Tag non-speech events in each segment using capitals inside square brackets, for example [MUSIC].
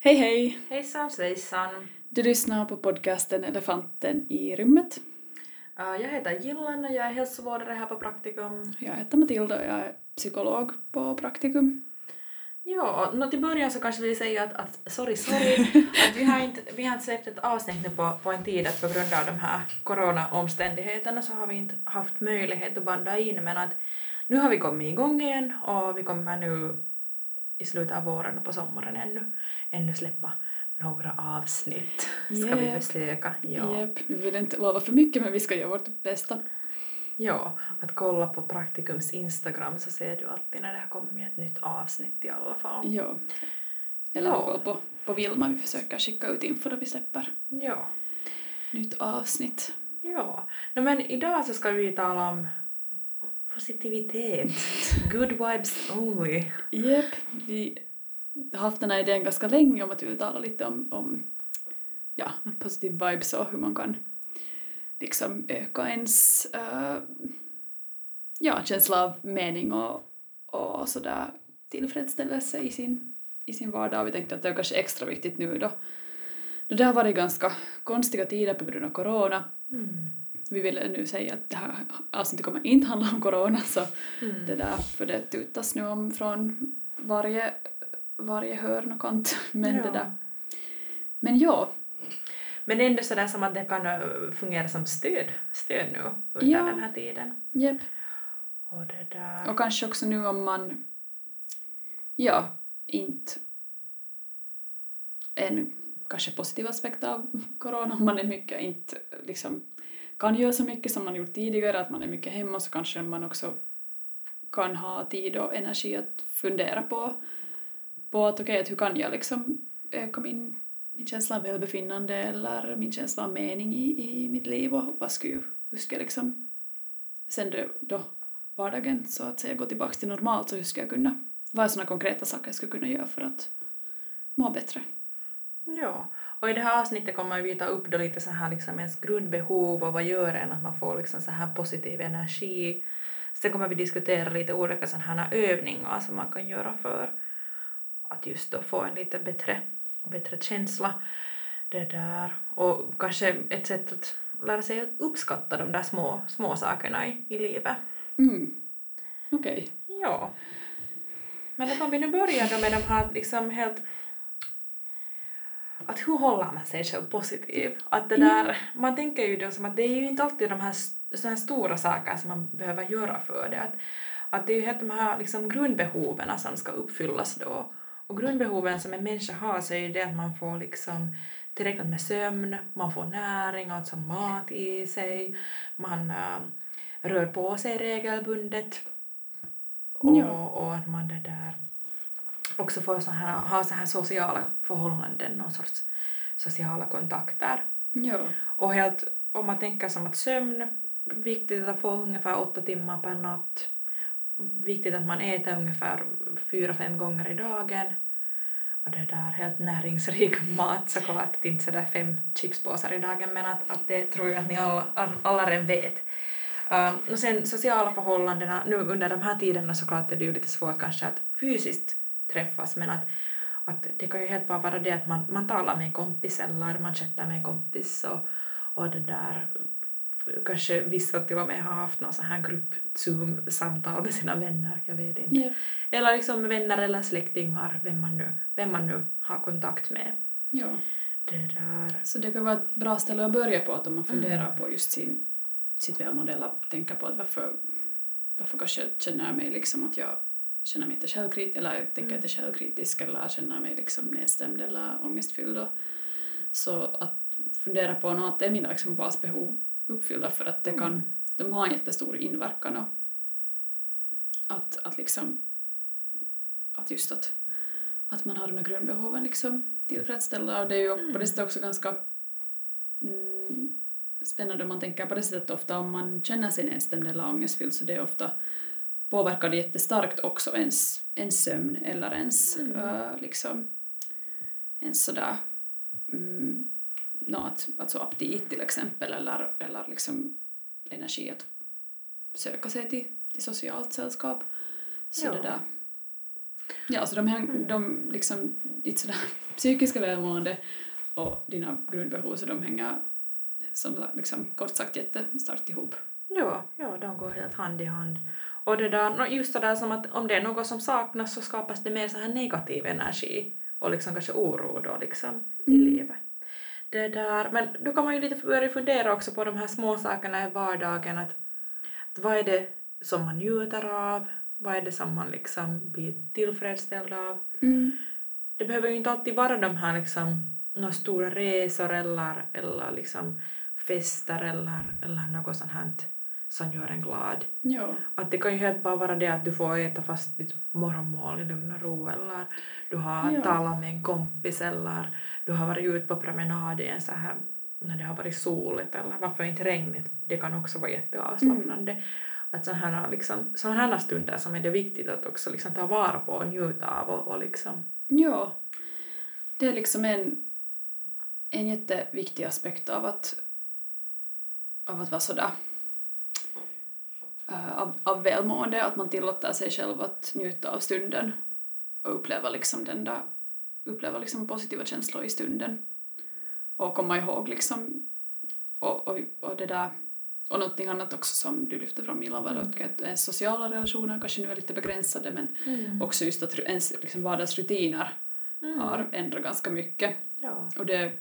Hej hej! Hejsan svejsan! Du lyssnar på podcasten Elefanten i rummet. Uh, jag heter Gillan och jag är hälsovårdare här på Praktikum. Jag heter Matilda och jag är psykolog på Praktikum. Ja, nå till början så kanske vi säger att, att sorry, sorry, [LAUGHS] att vi har inte, vi har inte släppt ett avsnitt nu på, på en tid att på grund av de här coronaomständigheterna så har vi inte haft möjlighet att banda in men att nu har vi kommit igång igen och vi kommer nu i slutet av våren och på sommaren ännu, ännu släppa några avsnitt. Ska vi Japp. försöka. Ja. Japp, vi vill inte lova för mycket men vi ska göra vårt bästa. ja, att kolla på Praktikums Instagram så ser du alltid när det har kommit ett nytt avsnitt i alla fall. Ja. Eller Ja. på, på Vilma, vi försöker skicka ut info då vi släpper Ja. nytt avsnitt. Ja, no, men idag så ska vi tala om positivitet. [LAUGHS] Good vibes only. Japp, vi har haft den här idén ganska länge om att uttala lite om, om ja, positive vibes och hur man kan liksom öka ens eh, ja, känsla av mening och, och sådär tillfredsställelse i sin, i sin vardag. Vi tänkte att det är kanske extra viktigt nu då, då det har varit ganska konstiga tider på grund av corona. Mm. Vi vill nu säga att det här avsnittet kommer inte handla om corona så Mm. det där, för det tutas nu om från varje, varje hörn och kant. [LAUGHS] Men Ja. det där. Men ja, Men ändå sådär som att det kan äh, fungera som stöd, stöd nu under Ja. den här tiden. japp. Och det där... Och kanske också nu om man, ja, inte en kanske positiv aspekt av corona, om man är mycket, inte liksom kan göra så mycket som man gjort tidigare, att man är mycket hemma, så kanske man också kan ha tid och energi att fundera på, på att okej, okay, hur kan jag liksom öka min, min känsla av välbefinnande eller min känsla av mening i, i mitt liv och vad skulle, jag- hur ska jag liksom sen då, då vardagen så att säga gå tillbaka till normalt så hur ska jag kunna, vad är sådana konkreta saker jag skulle kunna göra för att må bättre? Ja, och i det här avsnittet kommer vi ta upp då lite så här liksom ens grundbehov och vad gör en att man får liksom så här positiv energi. Sen kommer vi diskutera lite olika sådana här övningar som man kan göra för att just då få en lite bättre, bättre känsla. Det där. Och kanske ett sätt att lära sig att uppskatta de där små, små sakerna i, i livet. Mm. Okej. Ja. Men om vi nu börjar då med de här liksom helt... Att hur håller man sig själv positiv? Att det där, man tänker ju då som att det är ju inte alltid de här, så här stora saker som man behöver göra för det. Att, att det är ju helt de här liksom grundbehoven som ska uppfyllas då. Och grundbehoven som en människa har så är ju det att man får liksom tillräckligt med sömn, man får näring, alltså mat i sig, man äh, rör på sig regelbundet och, Ja. och att man det där också får så här, ha så här sociala förhållanden, någon sorts sociala kontakter. Ja. Och helt, om man tänker som att sömn, viktigt att få ungefär åtta timmar per natt. Viktigt att man äter ungefär fyra, fem gånger i dagen. Och det där helt näringsrik [LAUGHS] mat såklart, att inte sådär fem chipspåsar i dagen men att, att det tror jag att ni alla, alla redan vet. Um, och sen sociala förhållandena, nu under de här tiderna såklart är det ju lite svårt kanske att fysiskt träffas men att, att det kan ju helt bara vara det att man, man talar med en kompis eller man chattar med en kompis och, och det där kanske vissa till och med har haft någon sån här grupp Zoom-samtal med sina vänner, jag vet inte. Japp. Eller liksom vänner eller släktingar, vem man nu, vem man nu har kontakt med. Ja. Det där. Så det kan vara ett bra ställe att börja på att om man funderar på just sin, sitt välmående eller tänker på att varför, varför kanske känner jag mig liksom att jag känner mig inte självkritisk eller jag tänker inte självkritisk eller känner mig liksom nedstämd eller ångestfylld och så att fundera på något att är mina liksom basbehov uppfyllda för att det kan, de har en jättestor inverkan och att, att liksom att just att, att man har de här grundbehoven liksom tillfredsställda. Och det är ju på det sättet också ganska mm, spännande om man tänker på det sättet ofta om man känner sig nedstämd eller ångestfylld så det är ofta påverkar det jättestarkt också ens, ens sömn eller ens äh, liksom ens sådär mm, nå, att, alltså aptit till exempel eller, eller liksom energi att söka sig till, till socialt sällskap. Så Ja. det där. Ja, alltså de, häng, de liksom, ditt sådär psykiska välmående och dina grundbehov, så de hänger som liksom, kort sagt jättestarkt ihop. Ja, ja, de går helt hand i hand. Och det där, nå, just det där som att om det är något som saknas så skapas det mer så här negativ energi och liksom kanske oro då liksom i Mm. livet. Det där, men då kan man ju lite börja fundera också på de här små sakerna i vardagen att, att vad är det som man njuter av? Vad är det som man liksom blir tillfredsställd av? Mm. Det behöver ju inte alltid vara de här liksom några stora resor eller, eller liksom fester eller, eller något sånt här som gör en glad. Ja. Att det kan ju helt bara vara det att du får äta fast ditt morgonmål i lugn och ro eller du har Ja. talat med en kompis eller du har varit ute på promenad i en så här när det har varit soligt eller varför inte regnigt. Det kan också vara jätteavslappnande. Att sådana här, liksom, sådana här stunder som är det viktigt att också liksom ta vara på och njuta av och, och liksom Ja. Det är liksom en, en jätteviktig aspekt av att, av att vara sådär av, av välmående, att man tillåter sig själv att njuta av stunden och uppleva liksom den där, uppleva liksom positiva känslor i stunden. Och komma ihåg liksom, och, och, och det där, och någonting annat också som du lyfte fram Milla var att ens sociala relationer kanske nu är lite begränsade men också just att ens liksom vardagsrutiner har ändrat ganska mycket. Ja. Och det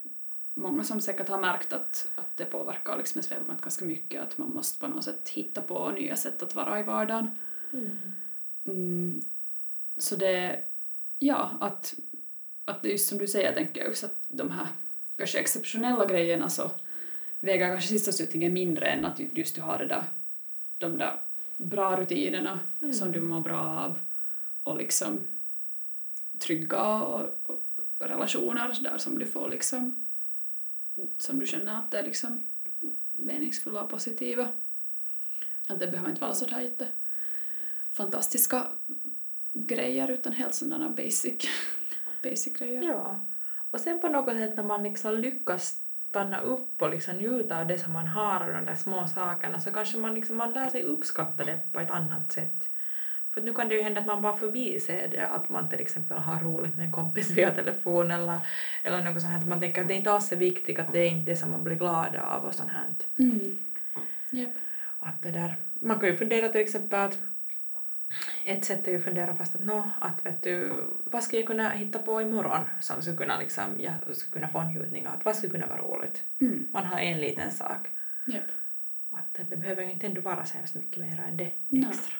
många som säkert har märkt att, att det påverkar liksom ens välmående ganska mycket, att man måste på något sätt hitta på nya sätt att vara i vardagen. Mm. Så det, ja, att, att det just som du säger, tänker jag också att de här kanske exceptionella grejerna så väger kanske sist och slutligen mindre än att just du har det där, de där bra rutinerna som du mår bra av och liksom trygga och, och relationer där som du får liksom som du känner att det är liksom meningsfulla och positiva. Att det behöver inte vara sådär jätte fantastiska grejer utan helt sådana basic, [LAUGHS] basic grejer. Ja. Och sen på något sätt när man liksom lyckas stanna upp och liksom njuta av det som man har och de där små sakerna så kanske man, liksom, man lär sig uppskatta det på ett annat sätt. För nu kan det ju hända att man bara förbiser det, att man till exempel har roligt med en kompis [LAUGHS] via telefon eller, eller något sånt här, att man tänker att det inte alls är viktigt, att det är inte det som man blir glad av och sånt här. Mm. Japp. Att det där, man kan ju fundera till exempel att ett sätt är ju att fundera fast att nå, att vet du, vad ska jag kunna hitta på imorgon som skulle kunna liksom, jag skulle kunna få njutning av, att vad skulle kunna vara roligt? Mm. Man har en liten sak. Japp. Att det behöver ju inte ändå vara så hemskt mycket mer än det extra.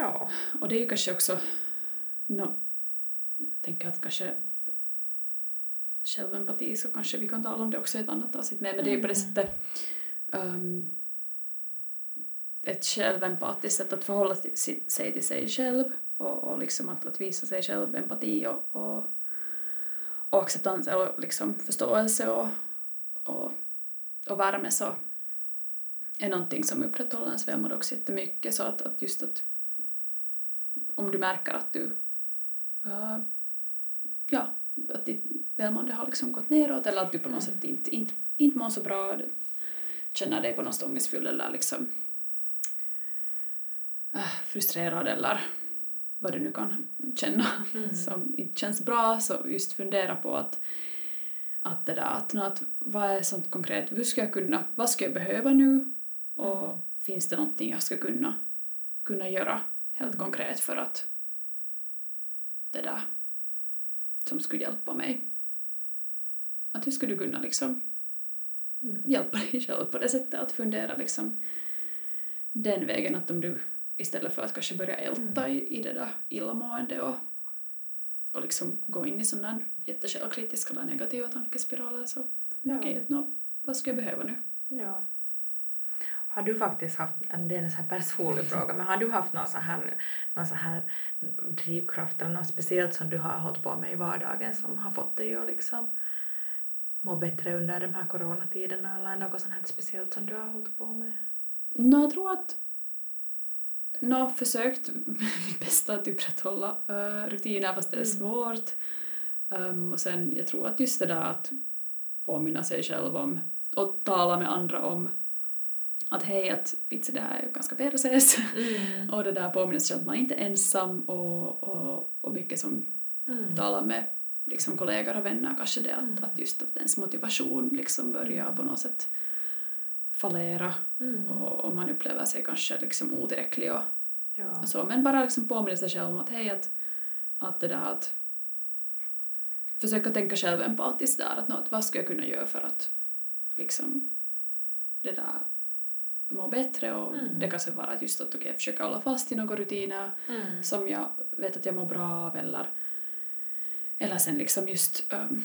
Ja. Och det är ju kanske också, no, jag tänker att kanske självempati så kanske vi kan tala om det också i ett annat avsnitt. Med, men det är ju på det sättet um, ett självempatiskt sätt att förhålla sig till sig själv och, och liksom att, att visa sig själv empati och, och, och acceptans och liksom förståelse och, och, och värme. Så är någonting som upprätthåller ens välmående också jättemycket. Så att, att just att om du märker att du uh, ja, att ditt välmående har liksom gått neråt eller att du på något sätt inte, inte, inte mår så bra, du känner dig på något sätt ångestfull eller liksom äh, frustrerad eller vad du nu kan känna som inte känns bra, så just fundera på att, att det där, att, att vad är sånt konkret, hur ska jag kunna, vad ska jag behöva nu? Och finns det någonting jag ska kunna, kunna göra helt konkret för att det där som skulle hjälpa mig. Att hur skulle du kunna liksom hjälpa dig själv på det sättet att fundera liksom den vägen att om du istället för att kanske börja älta i, i det där illamående och, och liksom gå in i sådana jättesjälvkritiska eller negativa tankespiraler så Ja. okej, nå, vad ska jag behöva nu? ja. Har du faktiskt haft, det är en så här personlig [LAUGHS] fråga, men har du haft någon så här, någon så här drivkraft eller något speciellt som du har hållit på med i vardagen som har fått dig att liksom må bättre under de här coronatiderna eller något sånt här speciellt som du har hållit på med? Nå, jag tror att Nå, försökt [LAUGHS] mitt bästa att upprätthålla uh, rutiner fast det är svårt. Um, och sen, jag tror att just det där att påminna sig själv om och tala med andra om att hej, att vitsi det här är ganska perses. Mm. och det där påminner sig att man inte är ensam och, och, och mycket som Mm. talar med liksom kollegor och vänner kanske det att, Mm. att just att ens motivation liksom börjar på något sätt fallera Mm. och, och man upplever sig kanske liksom otillräcklig och, Ja. och så. Men bara liksom påminna sig själv om att hej, att, att det där att försöka tänka själv empatiskt där, att, att vad skulle jag kunna göra för att liksom det där må bättre och Mm. det kan sen vara att just att okej, försöka hålla fast i några rutiner Mm. som jag vet att jag mår bra av eller, eller sen liksom just um,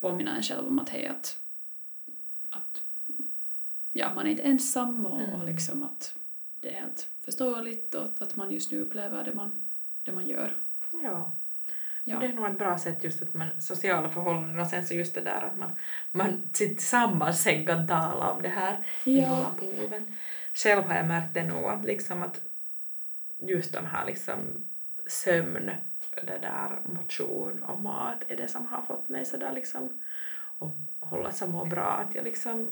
påminna en själv om att hej att, att ja, man är inte ensam och, Mm. och liksom att det är helt förståeligt och att, att man just nu upplever det man, det man gör. Ja. Ja. Det är nog ett bra sätt just att man sociala förhållanden och sen så just det där att man, man tillsammans sen kan tala om det här Ja. Själv har jag märkt det nog att liksom att just de här liksom sömn, det där motion och mat är det som har fått mig sådär liksom att hålla sig må bra att jag liksom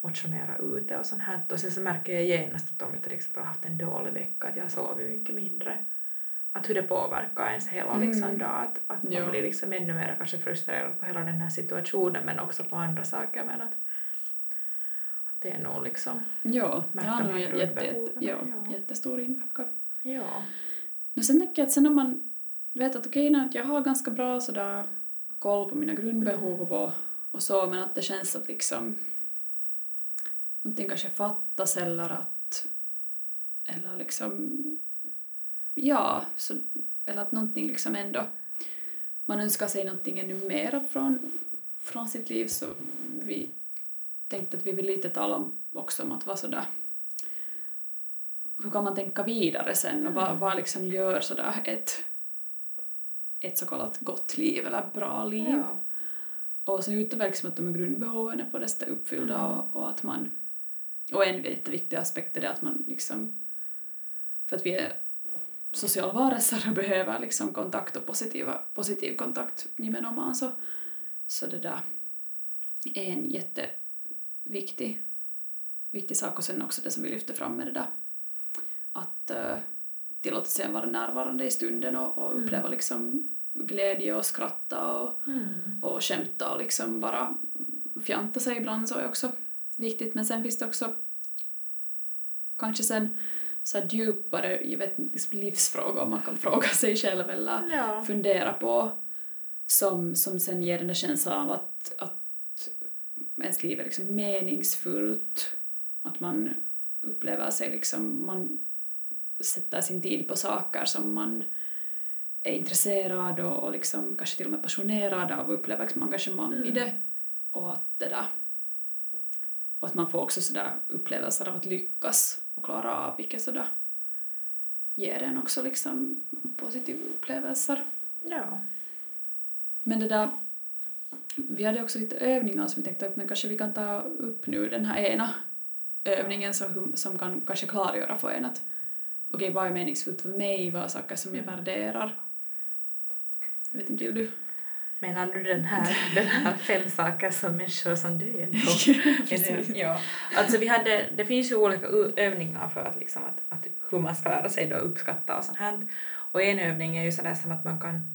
motionerar ute och sånt här och sen så märker jag genast att om jag till exempel har haft en dålig vecka att jag har sovit mycket mindre att hur det påverkar ens hela liksom, Mm. dag. Att, att man Ja. blir liksom ännu mer kanske frustrerad på hela den här situationen men också på andra saker. Men att, att det är nog liksom... Ja, det har nog jätte, jätte, ja, ja. jättestor inverkan. Ja. Men sen tänker jag att sen om man vet att okej, okay, jag har ganska bra sådär koll på mina grundbehov och, och så, men att det känns att liksom någonting kanske fattas eller att eller liksom ja, så, eller att någonting liksom ändå man önskar sig någonting ännu mer från, från sitt liv så vi tänkte att vi vill lite tala om också om att vara sådär hur kan man tänka vidare sen och vad, Mm. vad liksom gör sådär ett, ett så kallat gott liv eller bra liv. Ja. Och så utöver liksom att de här grundbehoven är på det sättet uppfyllda Mm. och, och att man och en jätteviktig aspekt är det att man liksom för att vi är sociala varelser och behöver liksom kontakt och positiva, positiv kontakt nimenomaan så, så det där är en jätteviktig viktig sak och sen också det som vi lyfter fram med det där att uh, tillåta sig att vara närvarande i stunden och, och Mm. uppleva liksom glädje och skratta och, Mm. och skämta och liksom bara fjanta sig ibland så är också viktigt. Men sen finns det också kanske sen så djupare jag vet, liksom livsfrågor man kan fråga sig själv eller Ja. fundera på som, som sen ger den där känslan av att, att ens liv är liksom meningsfullt. Att man upplever sig liksom, man sätter sin tid på saker som man är intresserad och, och liksom kanske till och med passionerad av och upplever liksom engagemang i Mm. det. Och att det där och att man får också sådär upplevelser av att lyckas och klara av vilket sådär ger en också liksom positiva upplevelser. Ja. Men det där, vi hade också lite övningar som vi tänkte att men kanske vi kan ta upp nu den här ena övningen som, som kan kanske klargöra för en att okej, vad är meningsfullt för mig, vad är saker som jag Mm. värderar. Jag vet inte, vill du? Menar du den här, den här fem saker som människor som dör? [LAUGHS] Precis. ja. Alltså vi hade, det finns ju olika övningar för att, liksom att, att hur man ska lära sig då uppskatta och sånt här. Och en övning är ju sådär som att man kan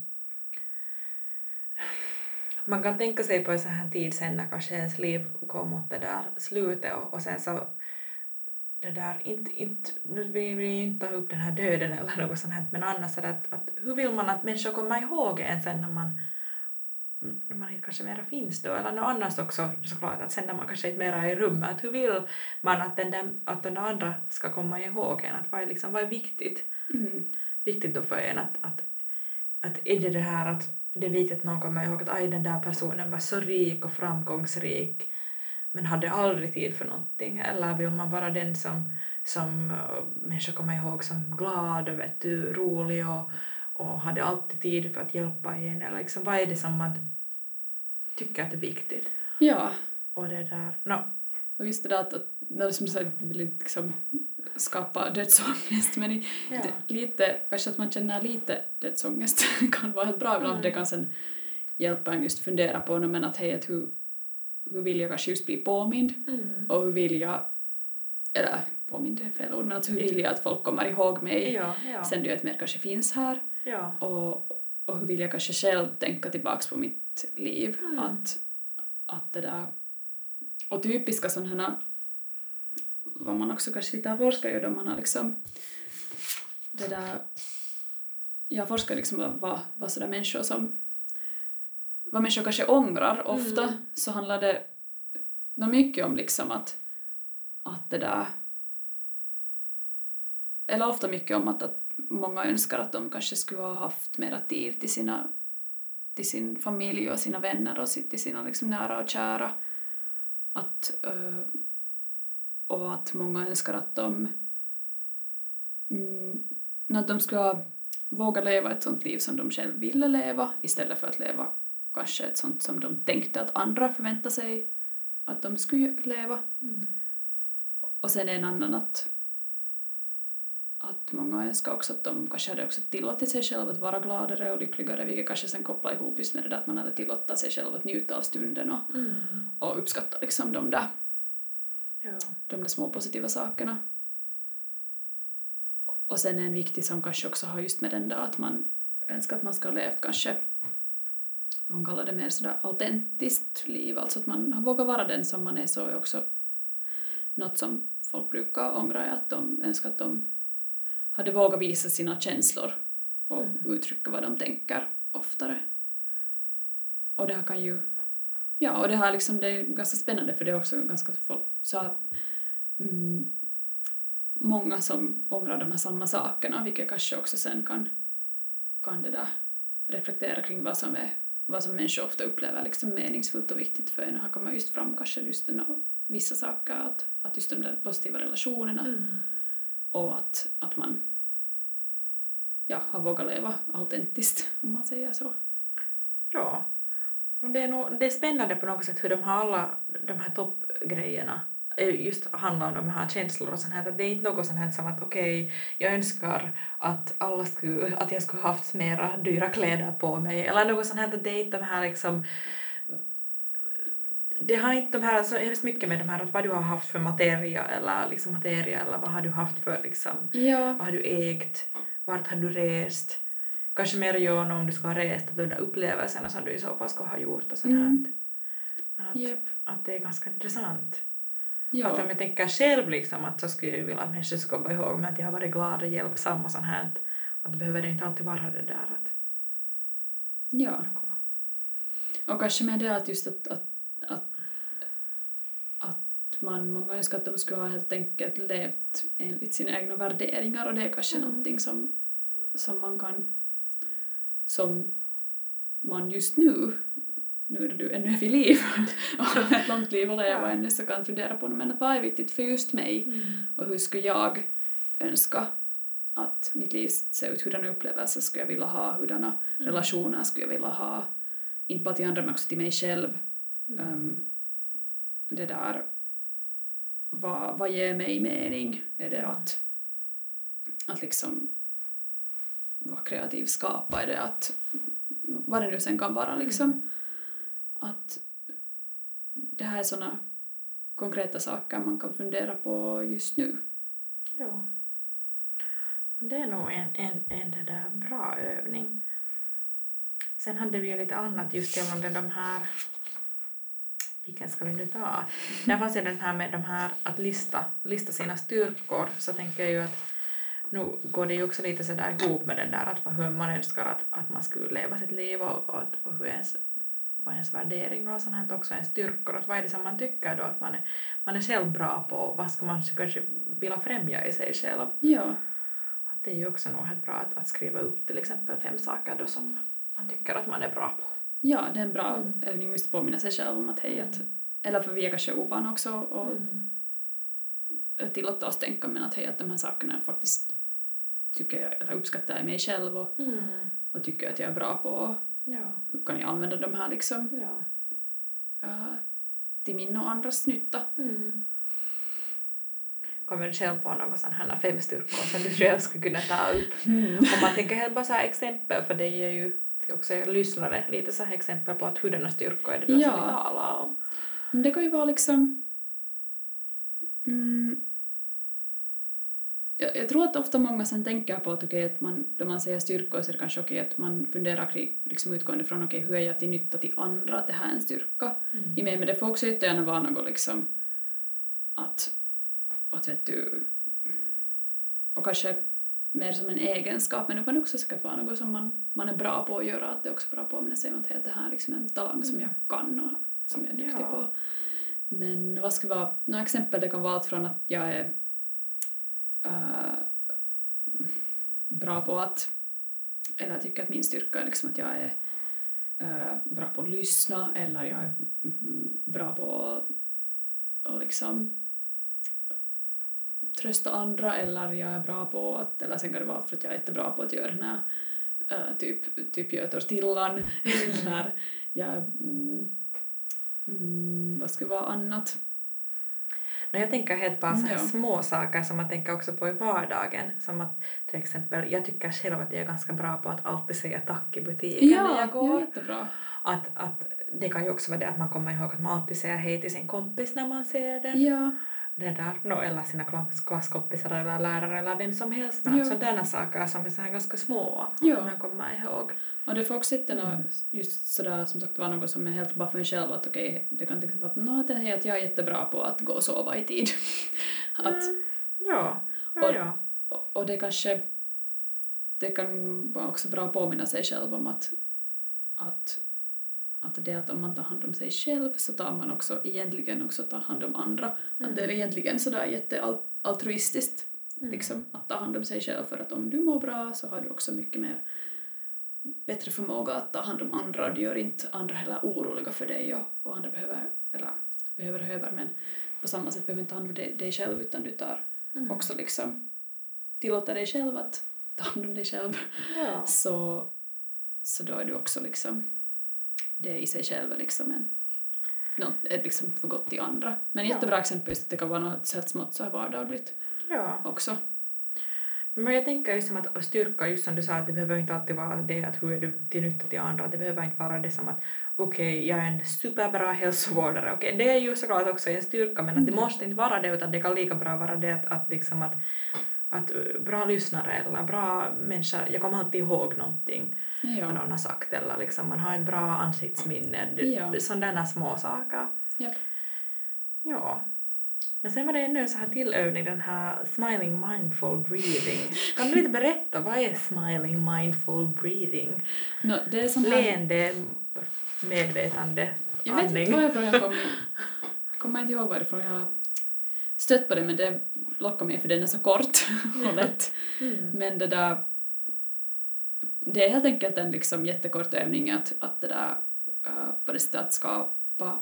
man kan tänka sig på en sån här tid sen när kanske ens liv går mot det där slutet och, och sen så det där, inte, inte, nu vill vi ju inte ta upp den här döden eller något sånt här, men annars är det att, att hur vill man att människor kommer ihåg en sen när man man inte kanske mera finns då, eller något annars också såklart, att sen när man kanske inte mera är i rummet, att hur vill man att den, där, att den andra ska komma ihåg en, att vad är, liksom, vad är viktigt, Mm. viktigt då för en, att, att, att är det det här att det är viktigt att någon kommer ihåg att aj, den där personen var så rik och framgångsrik men hade aldrig tid för någonting, eller vill man vara den som, som uh, människor kommer ihåg som glad och vet du, rolig och, och hade alltid tid för att hjälpa en, eller liksom, vad är det som man tycker att är viktigt? Ja, Och det där, no, och just det där att, att när du som du sa, du vill liksom skapa dödsångest, men i, ja. det, lite, kanske att man känner lite dödsångest [LAUGHS] kan vara helt bra ibland, Mm. det kan sen hjälpa en just fundera på men att hej, att hur, hur vill jag kanske just bli påmind Mm. och hur vill jag eller påminner är fel ord, men alltså hur vill jag att folk kommer ihåg mig Ja, ja. sen jag inte mer kanske finns här ja. och, och hur vill jag kanske själv tänka tillbaks på mitt liv. Mm. Att, att det där, och typiska sådana vad man också kanske lite har forskat ju då man har liksom det där, jag forskar liksom vad, vad, sådär människor som, vad människor kanske ångrar ofta, Mm. så handlar det nå mycket om liksom att, att det där, eller ofta mycket om att, att många önskar att de kanske skulle ha haft mera tid till, sina, till sin familj och sina vänner och till sina liksom nära och kära. Att, eh, och att många önskar att de, mm, att de skulle ha vågat leva ett sånt liv som de själv ville leva istället för att leva kanske ett sånt som de tänkte att andra förväntar sig att de skulle leva. Mm. Och sen en annan att, att många önskar också att de kanske hade också tillåtit sig själva att vara gladare och lyckligare, vilket kanske sen kopplar ihop just med det där att man hade tillåtit sig själv att njuta av stunden och, Mm. och uppskatta liksom de där, Ja. de där små positiva sakerna. Och sen en viktig som kanske också har just med den där att man önskar att man ska ha levt kanske man kallar det mer sådär autentiskt liv, alltså att man har vågat vara den som man är så är också något som folk brukar ångra är att de önskar att de hade vågat visa sina känslor och Mm. uttrycka vad de tänker oftare. Och det här kan ju, ja och det här liksom, det är ganska spännande för det är också ganska folk, så mm, många som ångrar de här samma sakerna, vilket kanske också sen kan, kan det där reflektera kring vad som är vad som människor ofta upplever liksom meningsfullt och viktigt för en. Och här kommer just fram kanske just den, vissa saker, att, att just de där positiva relationerna Mm och att, att man ja, har vågat leva autentiskt, om man säger så. Ja. Det är, nog, det är spännande på något sätt hur de har alla de här toppgrejerna eh, just handlar om de här känslorna. och sånt här. Att det är inte något sånt här som att okej, jag önskar att alla skulle, att jag skulle haft mera dyra kläder på mig eller något sånt här. Att det är inte de här liksom det har inte de här så hemskt mycket med de här att vad du har haft för materia eller liksom materia eller vad har du haft för liksom Ja. vad har du ägt? Vart har du rest? Kanske mer Jono om du ska ha rest, att de där upplevelserna som du i så fall ska ha gjort och sånt här. Mm. Men att, Japp. att det är ganska intressant. Ja. Att om jag tänker själv liksom att så skulle jag vilja att människor ska komma ihåg mig att jag har varit glad och hjälpsam och sånt här. Att det behöver inte alltid vara det där att... ja. Och kanske med det att just att, att man, många önskar att de skulle ha helt enkelt levt enligt sina egna värderingar och det är kanske Mm. någonting som, som man kan, som man just nu, nu när du ännu är vid liv och [LAUGHS] har ett långt liv att leva Ja. ännu så kan fundera på men vad är viktigt för just mig Mm. och hur skulle jag önska att mitt liv ser ut, hurdana upplevelser skulle jag vilja ha, hurdana relationer skulle jag vilja ha, inte bara till andra men också till mig själv. Mm. Um, det där, vad, vad ger mig mening? Är det att, att liksom vara kreativ, skapa? Är det att, vad det nu sen kan vara liksom, att det här är såna konkreta saker man kan fundera på just nu. Ja. Det är nog en, en, en det där bra övning. Sen hade vi ju lite annat just gällande de här vilken ska vi nu ta? Där fanns ju den här med de här att lista, lista sina styrkor, så tänker jag ju att nu går det ju också lite sådär ihop med den där att hur man önskar att, att man skulle leva sitt liv och, och, och hur ens, vad ens värderingar och sånt här också ens styrkor, att vad är det som man tycker då att man är, man är själv bra på, vad ska man kanske vilja främja i sig själv. Ja, Att det är ju också nog helt bra att, att skriva upp till exempel fem saker då som man tycker att man är bra på. Ja det är en bra Mm. övning att påminna sig själv om att hej, att, eller för vi är kanske ovana också och Mm. tillåta oss tänka men att hej, att de här sakerna faktiskt tycker jag, eller uppskattar jag mig själv och, Mm. och tycker att jag är bra på Ja, hur kan jag använda de här liksom ja. äh, till min och andras nytta. Mm. Kommer du själv på några sådana här fem styrkor som du själv skulle kunna ta upp? Om man tänker helt bara så exempel, för det ger ju till också er lyssnare lite så här exempel på att hurdana styrkor är det då Ja. som vi talar om. Det kan ju vara liksom... Mm, jag, jag tror att ofta många sen tänker på att att man, då man säger styrkor så är det kanske okej att man funderar kring, liksom utgående från okej, hur är jag till nytta till andra, att det här är en styrka i mig, men det får också jättegärna vara något liksom att, att vet du, och kanske mer som en egenskap, men det kan också säkert vara något som man, man är bra på att göra, att det är också bra att påminna sig om att det här är liksom en talang som jag kan och som jag är duktig Ja. på. Men vad skulle vara, några exempel, det kan vara allt från att jag är äh, bra på att, eller jag tycker att min styrka är liksom att jag är äh, bra på att lyssna eller jag är mm, bra på att att liksom trösta andra eller jag är bra på att, eller sen kan det vara för att jag är jättebra på att göra den här äh, typ, typ gör tortillan eller jag mm, mm, vad ska vara annat? No, jag tänker helt bara så här Ja. små saker som man tänker också på i vardagen. Som att till exempel, jag tycker själv att jag är ganska bra på att alltid säga tack i butiken när Ja, jag går. ja. Att, att det kan ju också vara det att man kommer ihåg att man alltid säger hej till sin kompis när man ser den. Ja, Det där, no, eller sina klass- klasskompisar eller lärare eller vem som helst. Men Ja. att sådana saker som är så här ganska små Ja. som jag kommer ihåg. och det får också inte Mm. just sådär som sagt vara något som är helt bara för en själv att okej, det kan till exempel vara att, "Nå, det här är att jag är jättebra på att gå och sova i tid. [LAUGHS] att, Mm. Ja, ja, Och- ja. och, och det kanske, det kan vara också bra att påminna sig själv om att, att, att det att om man tar hand om sig själv så tar man också egentligen också ta hand om andra. Att det är egentligen sådär jättealtruistiskt liksom, att ta hand om sig själv för att om du mår bra så har du också mycket mer bättre förmåga att ta hand om andra och du gör inte andra heller oroliga för dig och, och andra behöver, eller behöver och över men på samma sätt behöver inte ta hand om dig, dig själv utan du tar Mm. också liksom tillåter dig själv att ta hand om dig själv ja. så, så då är du också liksom det i sig själv är liksom en något, ett liksom för gott till andra. Men Ja. jättebra exempel just att det kan vara något här smått så här vardagligt ja. också. Men jag tänker just som att styrka, just som du sa, att det behöver inte alltid vara det att hur är du till nytta till andra, det behöver inte vara det som att okej, jag är en superbra hälsovårdare, okej, det är ju såklart också en styrka, men att det Mm. måste inte vara det, utan det kan lika bra vara det att, att liksom att att uh, bra lyssnare eller bra människa, jag kommer alltid ihåg någonting vad Ja. någon har sagt eller liksom man har ett bra ansiktsminne, Ja. sådana små saker. Ja. Men sen var det ännu en så här till övning, den här smiling mindful breathing. Kan du lite berätta, vad är smiling mindful breathing? No, det är sån här, Leende, medvetande, jag vet andning. inte varifrån jag kom, kommer inte ihåg varifrån jag stött på det men det lockar mig för den är så kort [LAUGHS] och lätt. Mm. Men det där, det är helt enkelt en liksom jättekort övning att, att det där uh, på det sättet att skapa,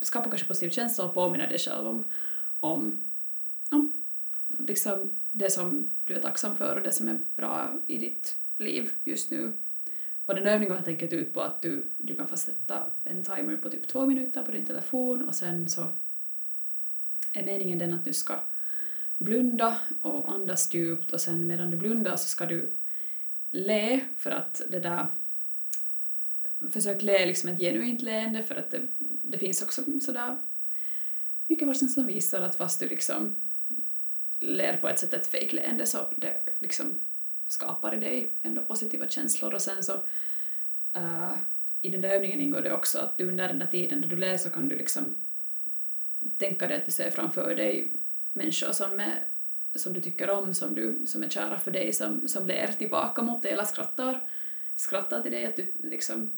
skapa kanske positiv känsla och påminna dig själv om, om, om liksom det som du är tacksam för och det som är bra i ditt liv just nu. Och den övningen går helt enkelt ut på att du, du kan fastsätta en timer på typ två minuter på din telefon och sen så är meningen den att du ska blunda och andas djupt och sen medan du blundar så ska du le för att det där försök le liksom ett genuint leende för att det, det finns också sådär mycket forskning som visar att fast du liksom ler på ett sätt ett fejkleende så det liksom skapar i dig ändå positiva känslor och sen så uh, i den där övningen ingår det också att du under den där tiden då du ler så kan du liksom tänka dig att du ser framför dig människor som, är, som du tycker om, som, du, som är kära för dig, som, som ler tillbaka mot dig eller skrattar, skrattar till dig, att du liksom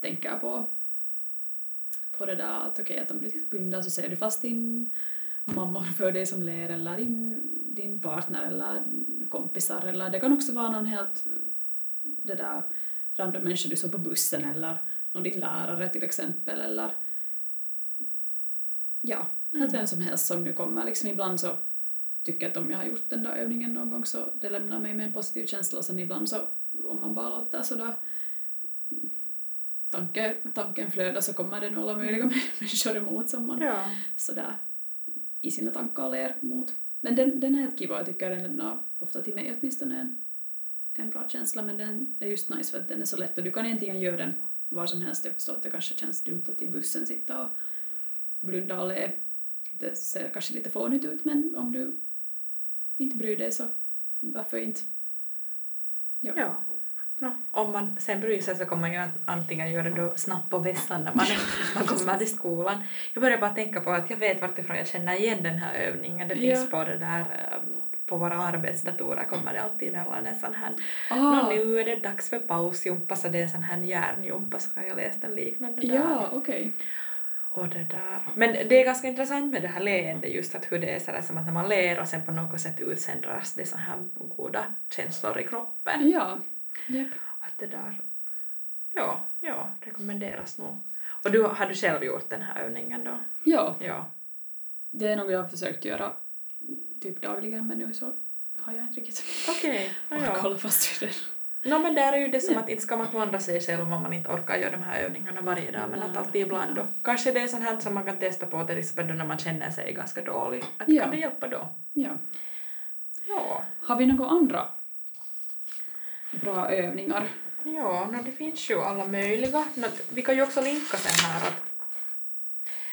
tänker på, på det där att okej, att om du blundar så ser du fast din mamma för dig som ler eller din, din partner eller kompisar eller det kan också vara någon helt det där random människa du såg på bussen eller någon din lärare till exempel eller ja, helt vem som helst som nu kommer. Liksom ibland så tycker jag att om jag har gjort den där övningen någon gång så det lämnar mig med en positiv känsla och sen ibland så om man bara låter sådär tanke, tanken flöda så kommer det nog alla möjliga [LAUGHS] människor emot som man Ja. sådär i sina tankar ler mot. Men den, den är helt kiva, jag tycker den lämnar ofta till mig åtminstone en, en bra känsla men den är just nice för att den är så lätt och du kan egentligen göra den var som helst. Jag förstår att det kanske känns dumt att i bussen sitta och blunda och le. Det ser kanske lite fånigt ut men om du inte bryr dig så varför inte? Ja. Ja. Ja, om man sen bryr sig så kommer man ju antingen göra det snabbt på vässan när man, [LAUGHS] man kommer till skolan. Jag börjar bara tänka på att jag vet vartifrån jag känner igen den här övningen. Det finns Ja. på det där eh, på våra arbetsdatorer kommer det alltid mellan en sån här Nå, nu är det dags för pausjumpa så det är en sån här järnjumpa så har jag läst en liknande där. ja, okej. Och det där. Men det är ganska intressant med det här leendet just att hur det är sådär som att när man ler och sen på något sätt utsöndras det så här goda känslor i kroppen. Ja. Japp. Att det där, ja, ja, rekommenderas nog. Och du, har du själv gjort den här övningen då? Ja, Ja. det är något jag har försökt göra typ dagligen men nu så har jag inte riktigt Okej, okay. orkat ja. hålla fast vid det. No, men där är ju det som att inte ska man klandra sig själv om man inte orkar göra de här övningarna varje dag men att alltid ibland då. Kanske det är sånt här som man kan testa på till exempel då när man känner sig ganska dålig. Att Ja. Kan det hjälpa då? Ja. Ja. Har vi några andra bra övningar? Ja, no, det finns ju alla möjliga. No, vi kan ju också linka sen här att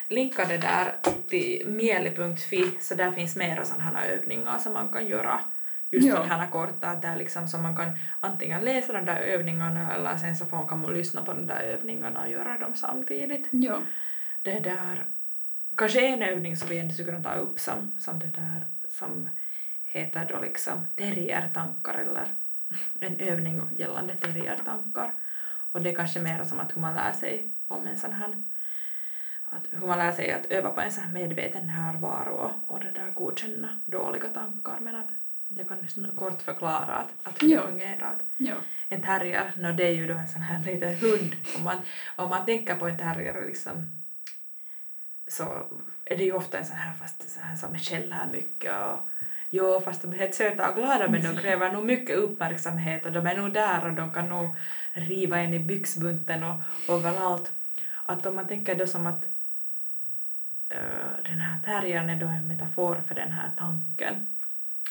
linka det där till mieli.fi så där finns mera sådana här övningar som man kan göra. Just Ja. sådana här korta, där liksom som man kan antingen läsa de där övningarna eller sen så får, man lyssna på de där övningarna och göra dem samtidigt. Ja. Det där, kanske en övning som vi ändå skulle kunna ta upp som, som det där som heter då liksom terriertankar eller [LAUGHS] en övning gällande terriertankar. Och det är kanske mer som att hur man lär sig om en sån här att hur man lär sig att öva på en sån här medveten närvaro och, och det där godkänna dåliga tankar men att jag kan just kort förklara att, att hur det fungerar. Ja. en terrier, no, det är ju då en sån här liten hund. Om man, om man tänker på en terrier liksom, så är det ju ofta en sån här fast sån här som skäller mycket och Jo, fast de är helt söta och glada men de kräver nog mycket uppmärksamhet och de är nog där och de kan nog riva en i byxbunten och överallt. Att om man tänker då som att eh, den här terriern är då en metafor för den här tanken.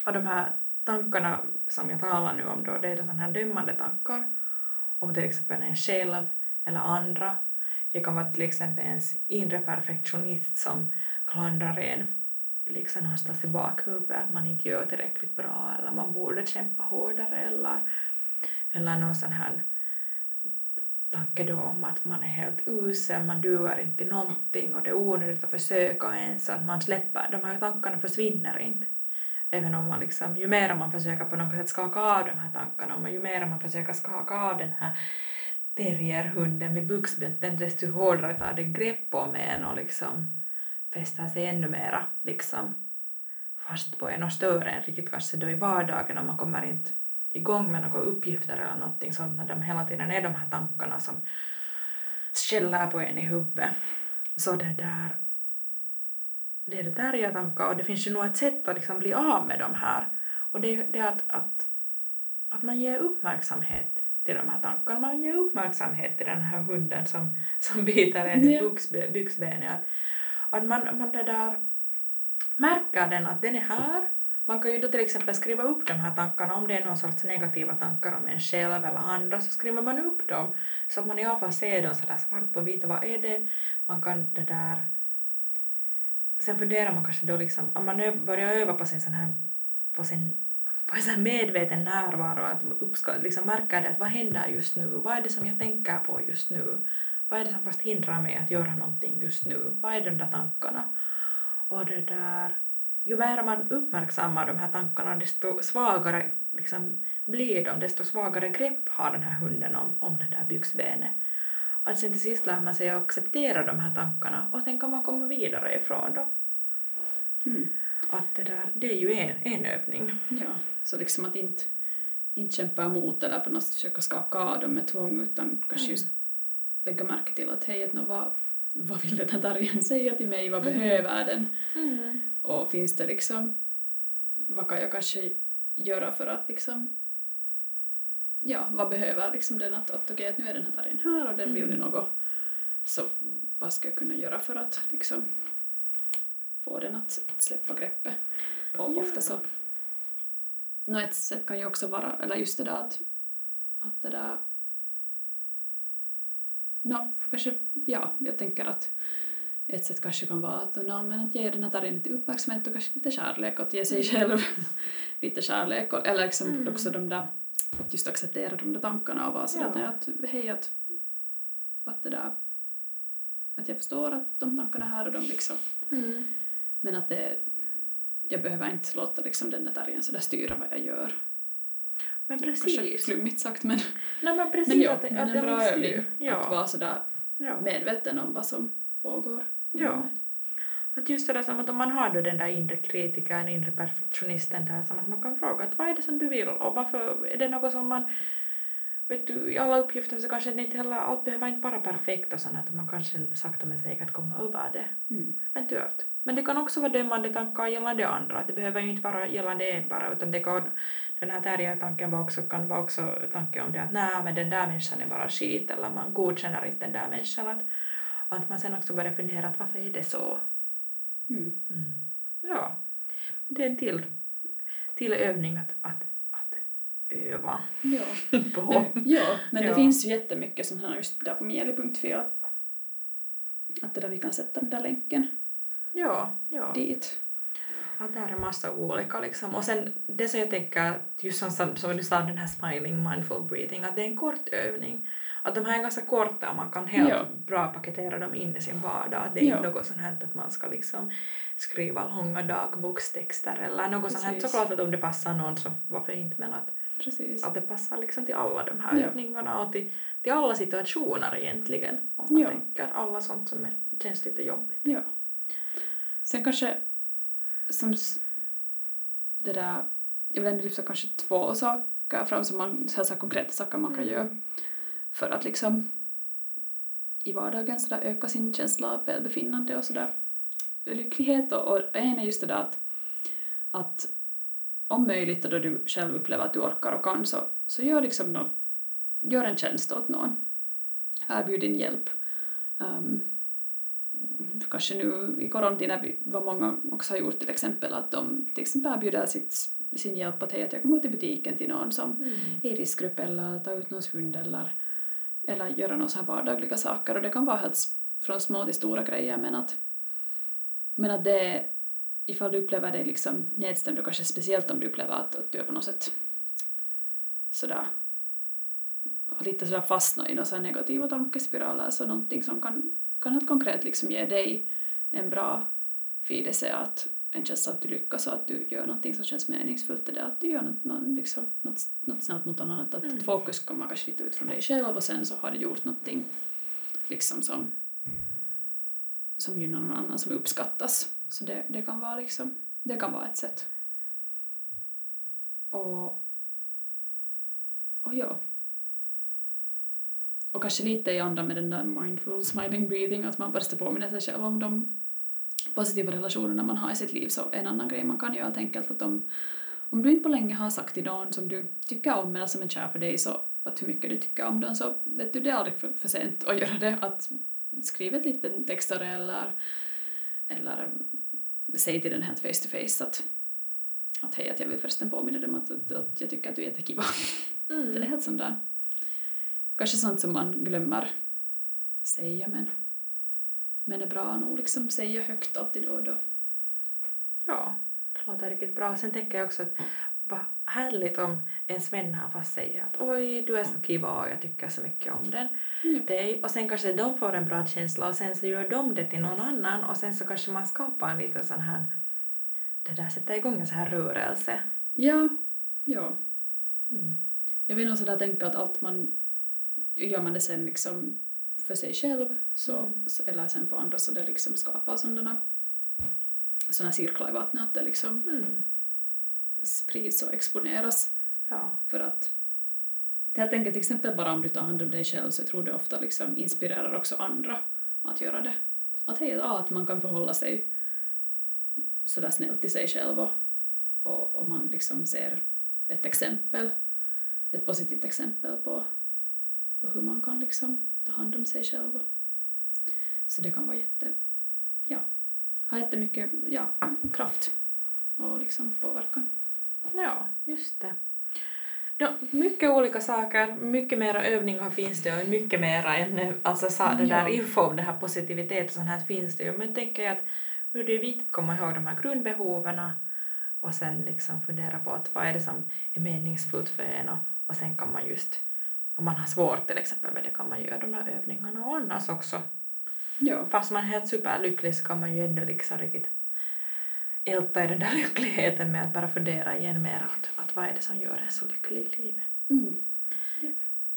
Och de här tankarna som jag talar nu om då, det är då sådana här dömande tankar om till exempel en själv eller andra. Det kan vara till exempel ens inre perfektionist som klandrar en liksom någonstans i bakhuvudet att man inte gör tillräckligt bra eller man borde kämpa hårdare eller, eller någon sån här tanke då om att man är helt usel, man duger inte till någonting och det är onödigt att försöka ens, att man släpper, de här tankarna försvinner inte. Även om man liksom, ju mer man försöker på något sätt skaka av de här tankarna, och ju mer man försöker skaka av den här terrierhunden med buxbunten, desto hårdare tar det grepp om en och liksom fäster sig ännu mera liksom fast på en och stör en riktigt kanske då i vardagen och man kommer inte igång med några uppgifter eller någonting sånt när de hela tiden är de här tankarna som skäller på en i huvudet. Så det där det är det där jag tankar och det finns ju nog ett sätt att liksom bli av med de här och det, det är att, att, att man ger uppmärksamhet till de här tankarna, man ger uppmärksamhet till den här hunden som, som [LAUGHS] biter en i Ja. byxbenet. Att, att man, man det där märker den att den är här. Man kan ju då till exempel skriva upp de här tankarna om det är någon sorts negativa tankar om en själv eller andra så skriver man upp dem så att man i alla fall ser dem sådär svart på vitt vad är det man kan det där sen funderar man kanske då liksom, om man börjar öva på sin sån här, på sin på en sån medveten närvaro, att uppska, liksom märka det att vad händer just nu, vad är det som jag tänker på just nu, vad är det som fast hindrar mig att göra någonting just nu, vad är de där tankarna? Och det där, ju mer man uppmärksammar de här tankarna desto svagare liksom blir de, desto svagare grepp har den här hunden om, om det där byxbenet. Att sen till sist lär man sig att acceptera de här tankarna och sen kan man komma vidare ifrån dem. Mm. Att det där, det är ju en, en övning. Ja, så liksom att inte, inte kämpa emot eller på något sätt försöka skaka av dem med tvång utan kanske just lägga märke till att hej, att nå, vad, vad vill den här dargen [LAUGHS] säga till mig, vad behöver den? Och finns det liksom, vad kan jag kanske göra för att liksom, ja, vad behöver liksom den att, att okej, att nu är den här dargen här och den vill Mm. nu något, så vad ska jag kunna göra för att liksom få den att, att släppa greppet? Och Ja. ofta så, nå ett sätt kan ju också vara, eller just det där att, att det där Nå, kanske, ja, jag tänker att ett sätt kanske kan vara att, no, men att ge den här targen lite uppmärksamhet och kanske lite kärlek och att ge sig själv [LAUGHS] lite kärlek och, eller liksom Mm. också de där, att just acceptera de där tankarna och vara sådär Ja. att hej att, att det där att jag förstår att de tankarna är här och de liksom Mm. men att det jag behöver inte låta liksom den där targen sådär styra vad jag gör. Men Kanske precis. flummigt sagt men, Nej, men precis men ja, att, men att en bra övning ju- att Ja. vara sådär ja. medveten om vad som pågår. Ja. Att just det där som att om man har då den där inre kritikern, inre perfektionisten där, som att man kan fråga att vad är det som du vill och varför är det något som man Vet du, i alla uppgifter så kanske det inte heller, allt behöver inte vara perfekt och sånt att man kanske sakta men säkert kommer över det. Mm. Eventuellt. Men det kan också vara dömande tankar gällande andra. att Det behöver ju inte vara gällande en bara utan det kan, den här terriertanken var också, kan vara också tanken om det att nej men den där människan är bara skit eller man godkänner inte den där människan. Att, att man sen också börjar fundera att varför är det så? Mm. Mm. Ja, det är en till, till övning att, att, att öva Ja. [LAUGHS] på. Men, ja, men Ja. det finns ju jättemycket som här just där på mieli.fi att, att det där vi kan sätta den där länken Ja, ja. dit. Att det är massa olika liksom. Och sen det som jag tänker, just som, som som du sa, den här smiling, mindful breathing, att det är en kort övning. Att de här är ganska korta och man kan helt Ja. bra paketera dem in i sin vardag. Att det är Ja. inte något sånt här att man ska liksom skriva långa dagbokstexter eller något sånt här. Precis. Såklart att om det passar någon så varför inte, men att, Precis. att det passar liksom till alla de här Ja. övningarna och till, till alla situationer egentligen. Om man Ja. tänker alla sånt som är, känns lite jobbigt. Ja. Sen kanske som det där, jag vill ändå lyfta kanske två saker fram som man, så här, så här konkreta saker man kan Mm. göra för att liksom i vardagen så öka sin känsla av välbefinnande och sådär lycklighet och, och en är just det där att, att om möjligt och då du själv upplever att du orkar och kan så, så gör liksom nå, gör en tjänst åt någon. Erbjud din hjälp. Um, kanske nu i coronatider, vad många också har gjort till exempel, att de till exempel erbjuder sitt, sin hjälp att hej, att jag kan gå till butiken till någon som Mm. är i riskgrupp eller ta ut någons hund eller, eller göra några så här vardagliga saker. Och det kan vara helt från små till stora grejer men att, men att det ifall du upplever dig liksom nedstämd och kanske speciellt om du upplever att, att du är på något sätt sådär lite sådär fastnat i några negativa tankespiraler så någonting som kan, kan helt konkret liksom ge dig en bra fidelse att en känsla att du lyckas och att du gör någonting som känns meningsfullt är det att du gör något, något, liksom, något, något snällt mot någon annan. Att Mm. fokus kommer kanske lite ut från dig själv och sen så har du gjort någonting liksom som, som gynnar någon annan, som uppskattas. Så det, det kan vara liksom, det kan vara ett sätt. Och, och ja. Och kanske lite i anda med den där mindful smiling breathing, att man bara ska påminna sig själv om de positiva relationerna man har i sitt liv. Så en annan grej man kan göra helt enkelt att om, om du inte på länge har sagt till någon som du tycker om eller som är kär för dig så att hur mycket du tycker om den så vet du det är aldrig för, för sent att göra det. Att skriva ett litet textare eller, eller säg till den helt face to face att, att hej, att jag vill förresten påminna dig om att, att, att jag tycker att du är jättekiva. Det är Mm. helt sånt där. Kanske sånt som man glömmer säga men, men är bra nog liksom säga högt alltid då och då. Ja, det låter riktigt bra. Sen tänker jag också att vad härligt om ens vän här fast säger att oj, du är så kiva och jag tycker så mycket om den. Japp. dig. Och sen kanske de får en bra känsla och sen så gör de det till någon annan och sen så kanske man skapar en liten sån här, det där sätter igång en sån här rörelse. Ja, ja. Mm. Jag vill nog sådär tänka att allt man gör man det sen liksom för sig själv så, Mm. så, eller sen för andra så det liksom skapar sådana såna cirklar i vattnet att det liksom Mm. sprids och exponeras Ja. för att helt enkelt till exempel bara om du tar hand om dig själv så jag tror det ofta liksom inspirerar också andra att göra det. Att hej, ja, att man kan förhålla sig sådär snällt till sig själv och, och, och man liksom ser ett exempel, ett positivt exempel på, på hur man kan liksom ta hand om sig själv. Och, så det kan vara jätte, ja, ha jättemycket ja, kraft och liksom påverkan. ja, just det. No, mycket olika saker, mycket mera övningar finns det och mycket mera ämne, alltså sa, det där Ja. info om det här positivitet och sånt här finns det ju. Men tänker jag att nu är det viktigt att komma ihåg de här grundbehoven och sen liksom fundera på att vad är det som är meningsfullt för en och, och sen kan man just, om man har svårt till exempel med det kan man göra de här övningarna och annars också. Ja. Fast man är helt superlycklig så kan man ju ändå liksom riktigt älta i den där [LAUGHS] lyckligheten med att bara fundera igen mer att, att vad är det som gör en så lycklig i livet. Mm.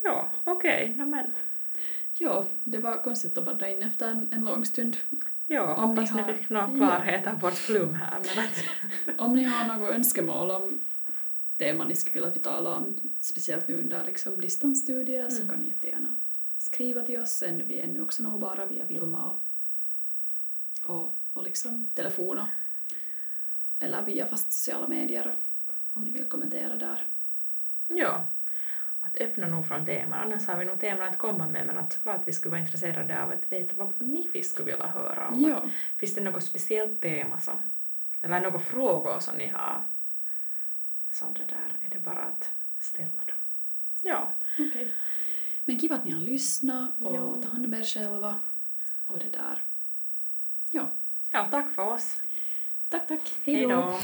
Ja, okej, okay, men Ja, det var konstigt att badda in efter en, en lång stund. ja, Om ni hoppas ni har- fick någon Ja. klarhet av vårt flum här. Men att, [LAUGHS] Om ni har något önskemål om teman ni skulle vilja att vi talar om, speciellt nu under liksom distansstudier, så Mm. kan ni jättegärna skriva till oss. Sen är vi ännu också nåbara via Vilma och, och, och liksom telefon och, eller via fast sociala medier om ni vill kommentera där. ja, att öppna nog från teman. Annars har vi nog teman att komma med men att såklart vi skulle vara intresserade av att veta vad ni skulle vilja höra om. Ja, Finns det något speciellt tema som, eller några frågor som ni har? Som det där, är det bara att ställa dem. Ja, okej. Men kiva att ni har lyssnat och Ja. ta hand om er själva och det där. Ja, ja tack för oss. tack tack. Hej då.